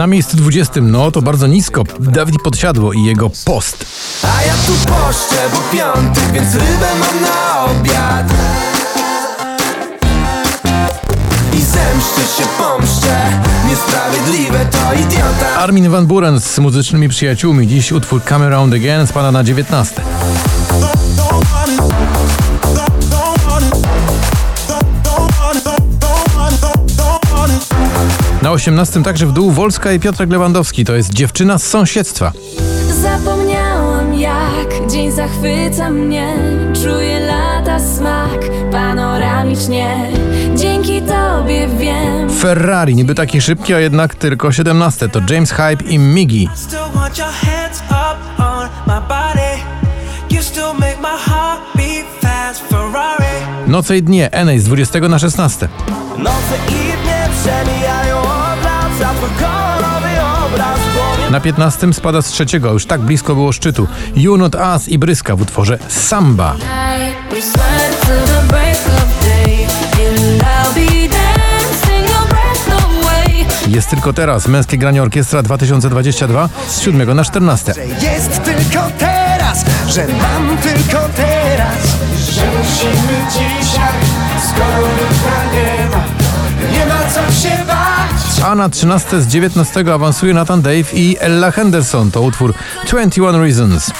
Na miejscu 20, no to bardzo nisko, Dawid Podsiadło i jego post. A ja tu poszczę, bo piątek, więc rybę mam na obiad I zemszczę się, pomszczę Niesprawiedliwe to idiota Armin Van Buren z muzycznymi przyjaciółmi. Dziś utwór Come Around Again spada na 19. Na 18 także w dół Wolska i Piotrek Lewandowski. To jest dziewczyna z sąsiedztwa. Zapomniałam jak dzień zachwyca mnie Czuję lata smak panoramicznie Dzięki tobie wiem Ferrari, niby taki szybki, a jednak tylko 17. To James Hype i Ferrari. Noce i dnie, Enej z 20 na 16. Noce i dnie przemijają Na 15 spada z trzeciego, już tak blisko było szczytu. You Not Us i Bryska w utworze Samba. Jest tylko teraz Męskie Granie Orkiestra 2022 z 7 na 14. Jest tylko teraz, że mam tylko teraz Że musimy dzisiaj, skoro jutra nie ma Nie ma co się bać A na 13 z 19 awansuje Nathan Dave i Ella Henderson. To utwór 21 Reasons. I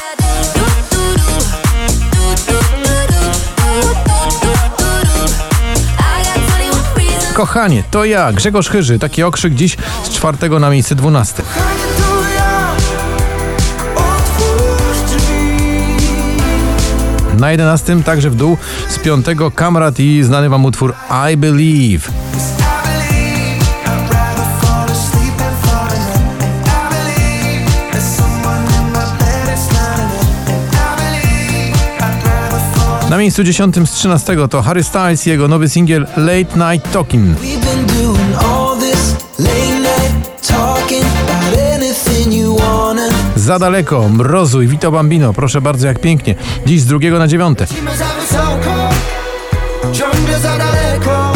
got 21 reasons Kochanie, to ja, Grzegorz Chyży. Taki okrzyk dziś z 4 na miejsce 12. Kochanie, to ja, otwórz drzwi Na 11 także w dół z 5 Kamrat i znany wam utwór I Believe. Na miejscu 10 z 13 to Harry Styles i jego nowy singiel Late Night Talking. Za daleko, Mrozu i Vito Bambino, proszę bardzo jak pięknie. Dziś z drugiego na dziewiąte. Ciągle za daleko.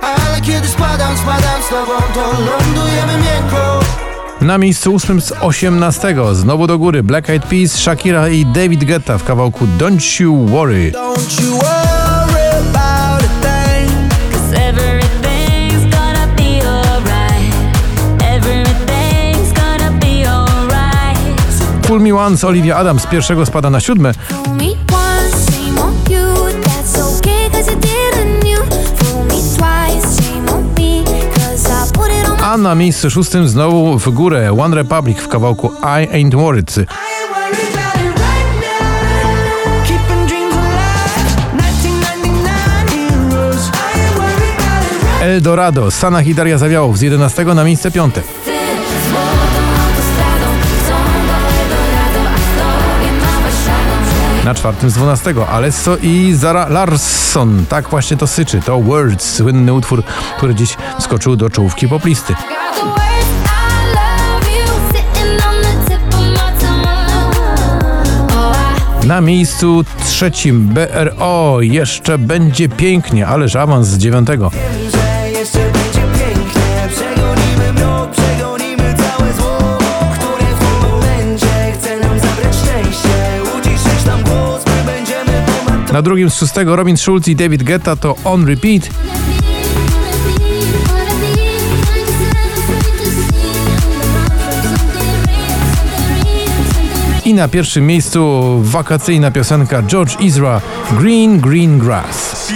Ale kiedy spadam, spadam z tobą, to lądujemy miękko. Na miejscu ósmym z 18 znowu do góry Black Eyed Peas, Shakira i David Guetta w kawałku Don't You Worry. Don't you worry Fool Me Once Olivia Adams z pierwszego spada na siódme, na miejscu szóstym znowu w górę One Republic w kawałku I Ain't Worried. Eldorado, Sana i Daria Zawiałow z 11 na miejsce 5. Na czwartym z 12 Alesso i Zara Larsson. Tak właśnie to syczy. To Words, słynny utwór, który dziś skoczył do czołówki poplisty. Oh, Na miejscu trzecim BRO jeszcze będzie pięknie, ależ awans z dziewiątego. Na drugim z szóstego Robin Schulz i David Guetta to On Repeat. I na pierwszym miejscu wakacyjna piosenka George Ezra Green Green Grass.